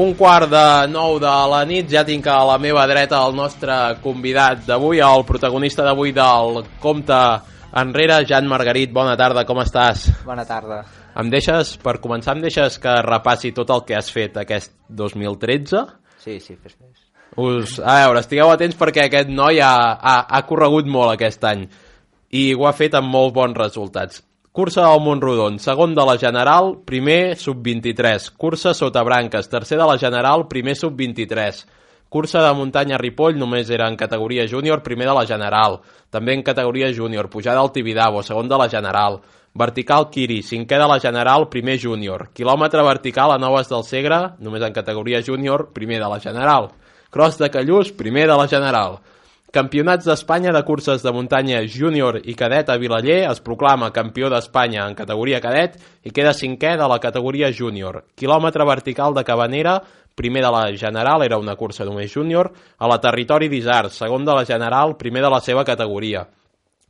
Un quart de nou de la nit, ja tinc a la meva dreta el nostre convidat d'avui, el protagonista d'avui del Compte Enrere, Jan Margarit. Bona tarda, com estàs? Bona tarda. Em deixes, per començar, em deixes que repassi tot el que has fet aquest 2013? Sí, sí, fes, fes. Us, a veure, estigueu atents perquè aquest noi ha, ha, ha corregut molt aquest any i ho ha fet amb molt bons resultats. Cursa del Montrodon, segon de la General, primer sub-23. Cursa sota branques, tercer de la General, primer sub-23. Cursa de muntanya Ripoll només era en categoria júnior, primer de la General. També en categoria júnior, pujada al Tibidabo, segon de la General. Vertical Kiri, cinquè de la General, primer júnior. Quilòmetre vertical a Noves del Segre, només en categoria júnior, primer de la General. Cross de Callús, primer de la General. Campionats d'Espanya de curses de muntanya júnior i cadet a Vilaller es proclama campió d'Espanya en categoria cadet i queda cinquè de la categoria júnior. Quilòmetre vertical de Cabanera, primer de la General, era una cursa només júnior, a la Territori d'Isard, segon de la General, primer de la seva categoria.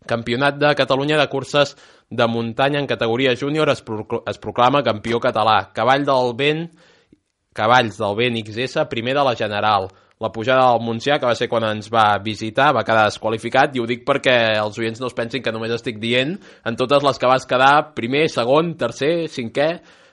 Campionat de Catalunya de curses de muntanya en categoria júnior es, es proclama campió català. Cavall del vent, Cavalls del vent XS, primer de la General la pujada del Montsià, que va ser quan ens va visitar, va quedar desqualificat, i ho dic perquè els oients no es pensin que només estic dient en totes les que vas quedar primer, segon, tercer, cinquè...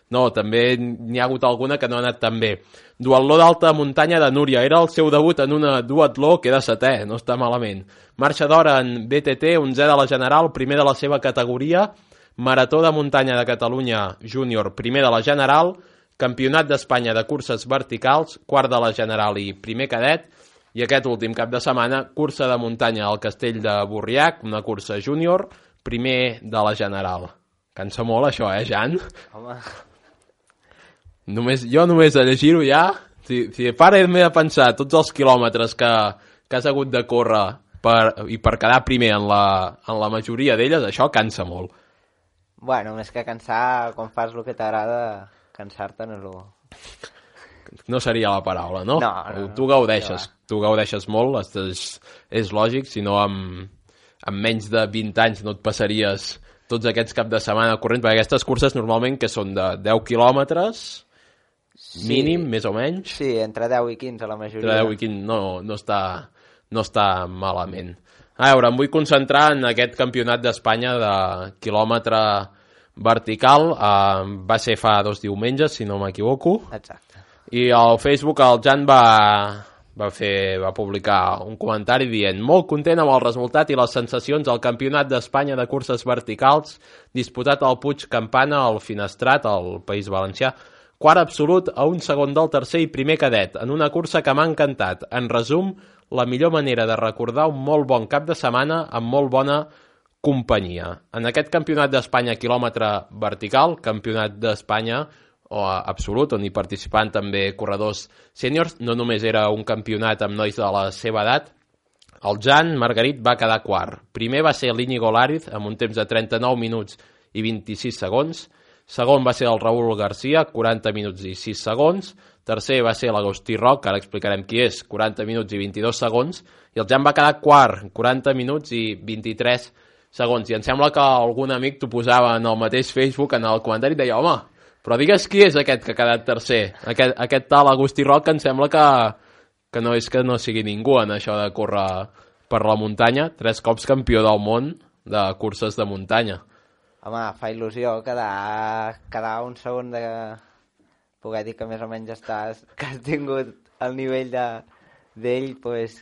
No, també n'hi ha hagut alguna que no ha anat tan bé. Duatló d'alta muntanya de Núria. Era el seu debut en una duatló, queda setè, no està malament. Marxa d'hora en BTT, 11 de la General, primer de la seva categoria. Marató de muntanya de Catalunya júnior, primer de la General. Campionat d'Espanya de curses verticals, quart de la General i primer cadet, i aquest últim cap de setmana, cursa de muntanya al Castell de Borriac, una cursa júnior, primer de la General. Cansa molt això, eh, Jan? Home, Només, jo només a llegir-ho ja, si, si para m'he de pensar tots els quilòmetres que, que has hagut de córrer per, i per quedar primer en la, en la majoria d'elles, això cansa molt. bueno, més que cansar, quan fas el que t'agrada, cansar-te no. No seria la paraula, no? No, no, no. tu gaudeixes, tu gaudeixes molt, és, és lògic, si no amb, amb menys de 20 anys no et passaries tots aquests cap de setmana corrent, perquè aquestes curses normalment que són de 10 quilòmetres, Sí. mínim, més o menys, Sí, entre 10 i 15 la majoria. entre 10 i 15 no, no, està, no està malament. A veure, em vull concentrar en aquest campionat d'Espanya de quilòmetre vertical. Uh, va ser fa dos diumenges, si no m'equivoco. Exacte. I al Facebook el Jan va, va, fer, va publicar un comentari dient molt content amb el resultat i les sensacions al Campionat d'Espanya de curses verticals disputat al Puig Campana al Finestrat, al País Valencià. Quart absolut a un segon del tercer i primer cadet, en una cursa que m'ha encantat. En resum, la millor manera de recordar un molt bon cap de setmana amb molt bona companyia. En aquest campionat d'Espanya quilòmetre vertical, campionat d'Espanya o absolut, on hi participaven també corredors sèniors, no només era un campionat amb nois de la seva edat, el Jan Margarit va quedar quart. Primer va ser l'Iñigo Lariz, amb un temps de 39 minuts i 26 segons. Segon va ser el Raúl Garcia, 40 minuts i 6 segons. Tercer va ser l'Agustí Roc, que ara explicarem qui és, 40 minuts i 22 segons. I el Jan va quedar quart, 40 minuts i 23 segons. I em sembla que algun amic t'ho posava en el mateix Facebook, en el comentari, i deia, home, però digues qui és aquest que ha quedat tercer. Aquest, aquest tal Agustí Roc, que em sembla que, que no és que no sigui ningú en això de córrer per la muntanya. Tres cops campió del món de curses de muntanya. Home, fa il·lusió quedar, quedar un segon de poder dir que més o menys estàs, que has tingut el nivell de d'ell, pues,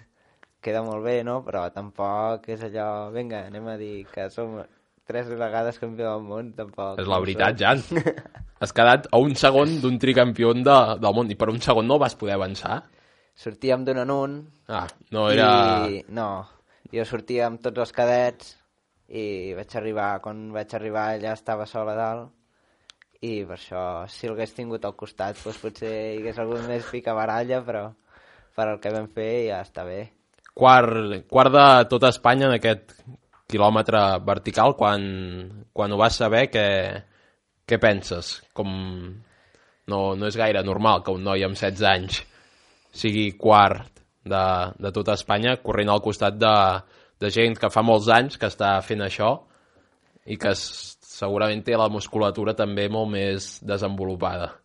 queda molt bé, no? Però tampoc és allò, vinga, anem a dir que som tres vegades campió del món, tampoc. És la veritat. Jan. Has quedat a un segon d'un tricampió de, del món i per un segon no vas poder avançar. Sortíem d'un en un, Ah, no era... i no, jo sortia amb tots els cadets i vaig arribar, quan vaig arribar ella estava sola a dalt i per això, si l'hagués tingut al costat doncs potser hi hagués algun més picabaralla però per el que vam fer ja està bé Quart, quart de tota Espanya en aquest quilòmetre vertical, quan, quan ho vas saber, què, què penses? Com... No, no és gaire normal que un noi amb 16 anys sigui quart de, de tota Espanya, corrent al costat de, de gent que fa molts anys que està fent això i que segurament té la musculatura també molt més desenvolupada.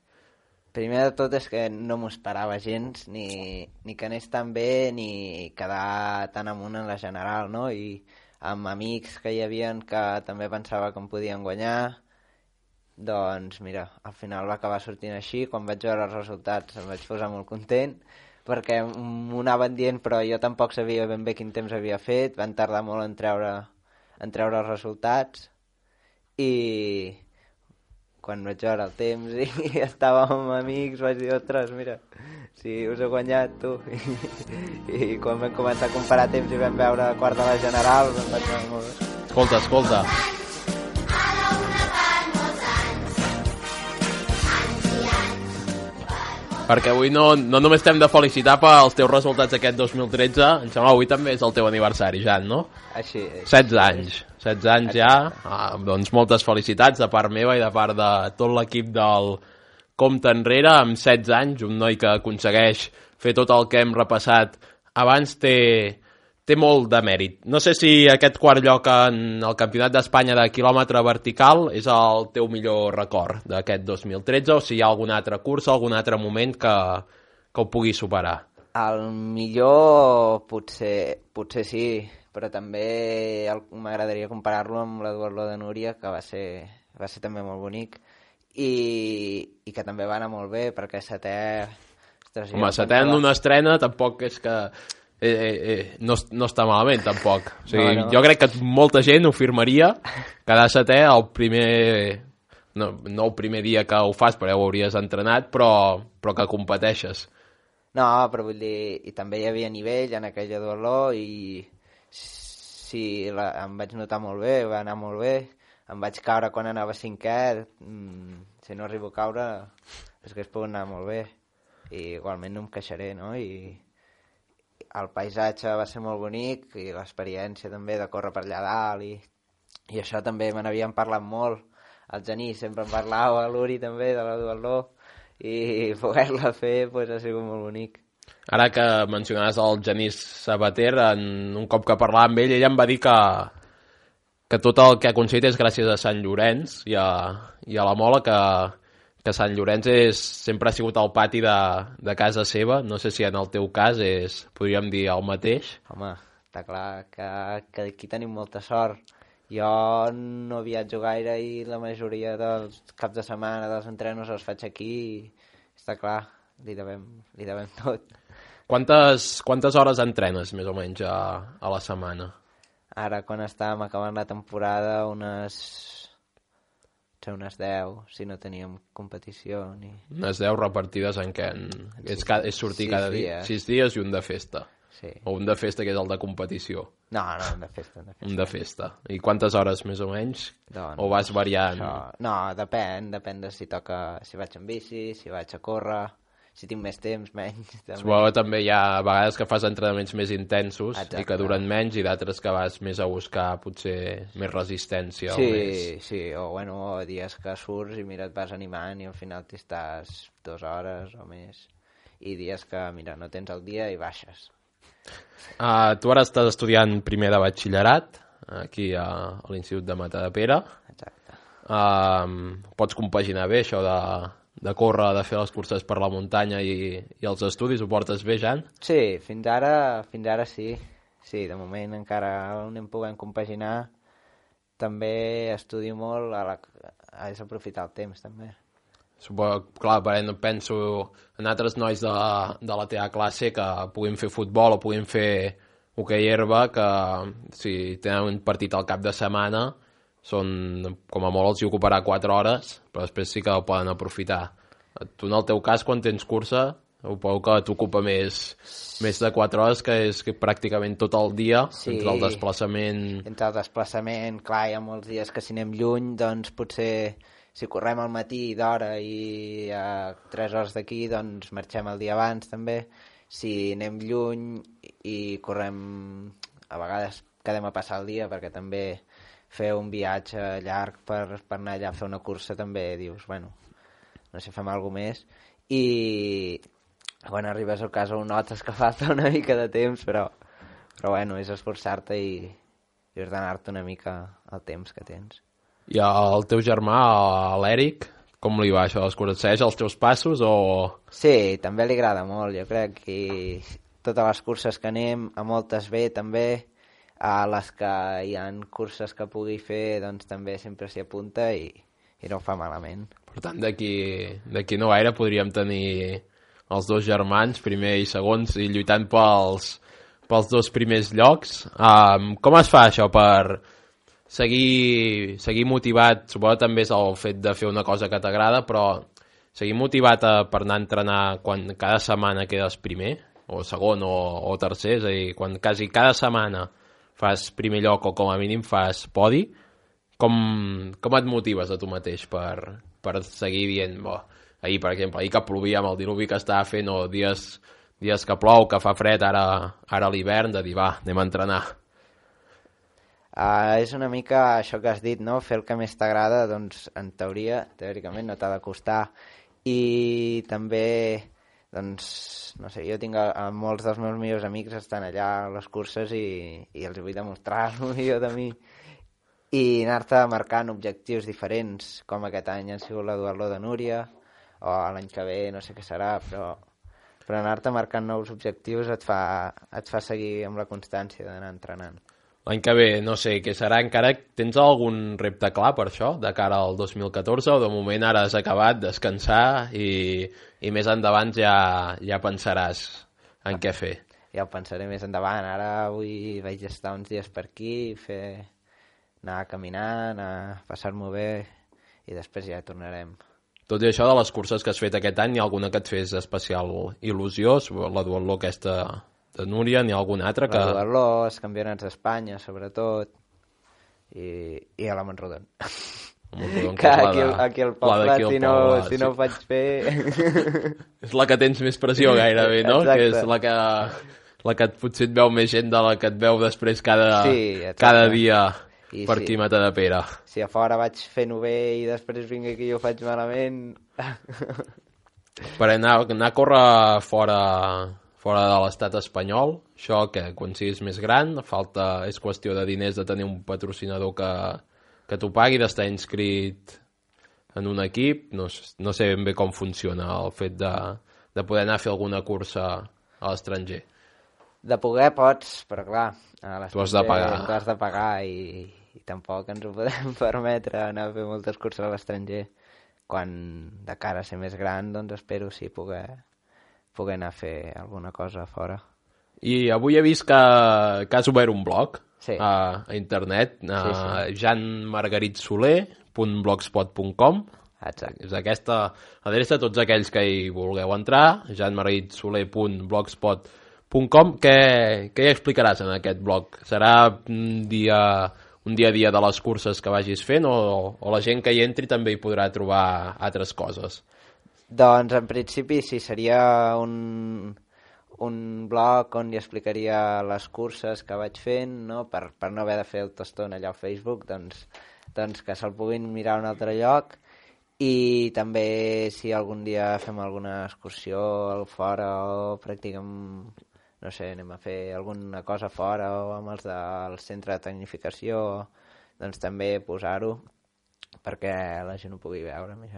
Primer de tot és que no m'ho esperava gens, ni, ni que anés tan bé, ni quedar tan amunt en la general, no? I amb amics que hi havien que també pensava que em podien guanyar, doncs mira, al final va acabar sortint així, quan vaig veure els resultats em vaig posar molt content, perquè m'ho anaven dient però jo tampoc sabia ben bé quin temps havia fet, van tardar molt en treure, en treure els resultats, i quan vaig veure el temps i, estàvem amb amics vaig dir, ostres, mira, si us he guanyat tu. I, i quan vam començar a comparar temps i vam veure quart de la general, em vaig veure molt bé. Escolta, escolta. Perquè avui no, no només t'hem de felicitar pels teus resultats aquest 2013, em sembla avui també és el teu aniversari, Jan, no? Així és. 16 anys. 16 anys ja. Ah, doncs moltes felicitats de part meva i de part de tot l'equip del Compte Enrere. Amb 16 anys, un noi que aconsegueix fer tot el que hem repassat abans té, té molt de mèrit. No sé si aquest quart lloc en el Campionat d'Espanya de quilòmetre vertical és el teu millor record d'aquest 2013 o si hi ha alguna altra cursa, algun altre moment que, que ho pugui superar. El millor potser, potser sí, però també m'agradaria comparar-lo amb la duatló de Núria, que va ser, va ser també molt bonic, i, i que també va anar molt bé, perquè setè... Ostres, Home, setè en una estrena tampoc és que... Eh, eh, eh, no, no està malament, tampoc. O sigui, No, no. Jo crec que molta gent ho firmaria quedar setè el primer... No, no el primer dia que ho fas, perquè ho hauries entrenat, però, però que competeixes. No, però vull dir, i també hi havia nivell en aquella duatló i sí, la, em vaig notar molt bé, va anar molt bé. Em vaig caure quan anava cinquè, mm, si no arribo a caure és que es pot anar molt bé. I igualment no em queixaré, no? I el paisatge va ser molt bonic i l'experiència també de córrer per allà dalt i, i això també me n'havien parlat molt. El Genís sempre em parlava, l'Uri també, de la duatló i poder-la fer pues, ha sigut molt bonic. Ara que mencionaves el Genís Sabater, en un cop que parlava amb ell, ell em va dir que, que tot el que ha aconseguit és gràcies a Sant Llorenç i a, i a la Mola, que, que Sant Llorenç és, sempre ha sigut al pati de, de casa seva. No sé si en el teu cas és, podríem dir, el mateix. Home, està clar que, que aquí tenim molta sort. Jo no viatjo gaire i la majoria dels caps de setmana, dels entrenos els faig aquí i està clar, li devem, li devem tot. Quantes, quantes hores entrenes, més o menys, a, a la setmana? Ara, quan estàvem acabant la temporada, unes... potser unes 10, si no teníem competició ni... Unes 10 repartides en què en, és, ca- és sortir Sis cada dia. dies. 6 dies i un de festa. Sí. O un de festa que és el de competició. No, no, hem de festa, hem de festa. Un de festa. I quantes hores més o menys? Doncs, o vas variant? Això... No, depèn, depèn de si toca, si vaig en bici, si vaig a córrer, si tinc més temps, menys. També. Suposo també hi ha vegades que fas entrenaments més intensos Exacte. i que duren menys i d'altres que vas més a buscar potser més resistència Sí, o més... sí, o bueno, o dies que surts i mira, et vas animant i al final t'hi estàs dues hores o més. I dies que, mira, no tens el dia i baixes. Uh, tu ara estàs estudiant primer de batxillerat aquí a, a l'Institut de Matadepera. Exacte. Uh, pots compaginar bé això de, de córrer, de fer les curses per la muntanya i, i els estudis, ho portes bé, Jan? Sí, fins ara, fins ara sí. Sí, de moment encara ho anem podent compaginar. També estudio molt, a la... és aprofitar el temps també. Suposo, clar, no penso en altres nois de, de la teva classe que puguin fer futbol o puguin fer hoquei herba, que si tenen un partit al cap de setmana són, com a molt els hi ocuparà 4 hores, però després sí que ho poden aprofitar. Tu en el teu cas, quan tens cursa, suposo que t'ocupa més, més de 4 hores, que és que pràcticament tot el dia, Sí. entre el desplaçament... Entre el desplaçament, clar, hi ha molts dies que si anem lluny, doncs potser si correm al matí d'hora i a 3 hores d'aquí, doncs marxem el dia abans també. Si anem lluny i correm, a vegades quedem a passar el dia perquè també fer un viatge llarg per, per anar allà a fer una cursa també dius, bueno, no sé, fem alguna més. I, quan arribes a casa ho notes que falta una mica de temps, però, però bueno, és esforçar-te i, i ordenar-te una mica el temps que tens. I el teu germà, l'Èric, com li va això? Es segueix els teus passos o...? Sí, també li agrada molt. Jo crec que totes les curses que anem, a moltes bé també, a les que hi han curses que pugui fer, doncs també sempre s'hi apunta i, i no ho fa malament. Per tant, d'aquí no gaire podríem tenir els dos germans, primer i segons, i lluitant pels, pels dos primers llocs. Um, com es fa això per seguir, seguir motivat? Suposo també és el fet de fer una cosa que t'agrada, però seguir motivat a, per anar a entrenar quan cada setmana quedes primer, o segon o, o tercer, és a dir, quan quasi cada setmana fas primer lloc o com a mínim fas podi, com, com et motives a tu mateix per, per seguir dient, bo, ahir, per exemple, ahir que plovia amb el diluvi que estava fent, o dies, dies que plou, que fa fred, ara, ara l'hivern, de dir, va, anem a entrenar. Uh, és una mica això que has dit, no? Fer el que més t'agrada, doncs, en teoria, teòricament, no t'ha de costar. I també, doncs, no sé, jo tinc a, a molts dels meus millors amics estan allà a les curses i, i els vull demostrar el millor de mi i anar-te marcant objectius diferents, com aquest any han sigut la duatló de Núria, o l'any que ve no sé què serà, però, però anar-te marcant nous objectius et fa, et fa seguir amb la constància d'anar entrenant. L'any que ve, no sé, què serà encara... Tens algun repte clar per això, de cara al 2014, o de moment ara has acabat, descansar i, i més endavant ja, ja pensaràs en què fer? Ja ho pensaré més endavant. Ara avui vaig estar uns dies per aquí, fer, anar caminant, anar a passar-m'ho bé i després ja tornarem. Tot i això, de les curses que has fet aquest any, hi ha alguna que et fes especial il·lusió? La duatló aquesta de Núria, n'hi ha alguna altra que... La els campionats d'Espanya, sobretot, i, i a la Montrodon. Montrodon que, que aquí, de, aquí al poble, si, no, poble, si sí. no ho faig fer... és la que tens més pressió gairebé, no? Exacte. Que és la que, la que potser et veu més gent de la que et veu després cada, sí, cada dia i per si, aquí Mata de Pere. Si a fora vaig fent-ho bé i després vinc aquí i ho faig malament... per anar, anar a córrer fora, fora de l'estat espanyol, això que quan siguis més gran, falta, és qüestió de diners de tenir un patrocinador que, que t'ho pagui, d'estar inscrit en un equip, no, no sé ben bé com funciona el fet de, de poder anar a fer alguna cursa a l'estranger. De poder pots, però clar, a tu has de pagar. Tu has de pagar i, i tampoc ens ho podem permetre anar a fer moltes curses a l'estranger quan de cara a ser més gran doncs espero sí poder, poder anar a fer alguna cosa fora i avui he vist que, que has obert un blog sí. a, a internet a sí, sí. janmargaritsoler.blogspot.com Exacte. És aquesta adreça a tots aquells que hi vulgueu entrar, janmargaritsoler.blogspot.com què, què hi explicaràs en aquest blog? Serà un dia un dia a dia de les curses que vagis fent o, o la gent que hi entri també hi podrà trobar altres coses? Doncs en principi sí, seria un, un blog on hi explicaria les curses que vaig fent, no? Per, per no haver de fer el tostón allà al Facebook, doncs, doncs que se'l puguin mirar a un altre lloc i també si algun dia fem alguna excursió al fora o practiquem no sé, anem a fer alguna cosa fora o amb els del centre de tecnificació, doncs també posar-ho perquè la gent ho pugui veure més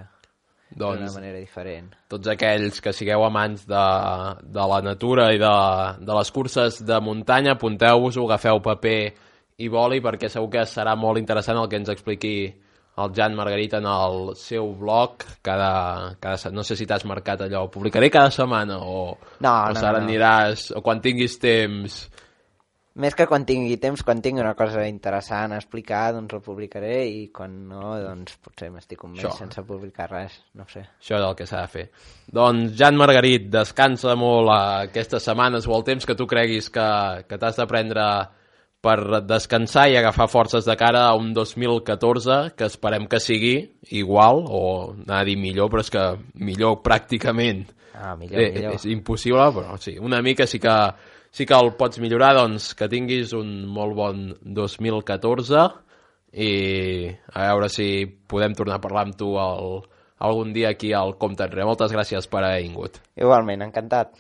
doncs, d'una manera diferent. Tots aquells que sigueu amants de, de la natura i de, de les curses de muntanya, apunteu-vos-ho, agafeu paper i boli perquè segur que serà molt interessant el que ens expliqui el Jan Margarita en el seu blog cada, cada no sé si t'has marcat allò publicaré cada setmana o, no, o no, no, no. aniràs o quan tinguis temps més que quan tingui temps, quan tingui una cosa interessant a explicar, doncs el publicaré i quan no, doncs potser m'estic un mes Això. sense publicar res, no sé. Això és el que s'ha de fer. Doncs Jan Margarit, descansa molt aquestes setmanes o el temps que tu creguis que, que t'has de prendre per descansar i agafar forces de cara a un 2014 que esperem que sigui igual, o anar a dir millor, però és que millor pràcticament ah, millor, eh, millor. és impossible, però sí, una mica sí que, sí que el pots millorar, doncs que tinguis un molt bon 2014 i a veure si podem tornar a parlar amb tu al, algun dia aquí al Compte Enrere. Moltes gràcies per haver vingut. Igualment, encantat.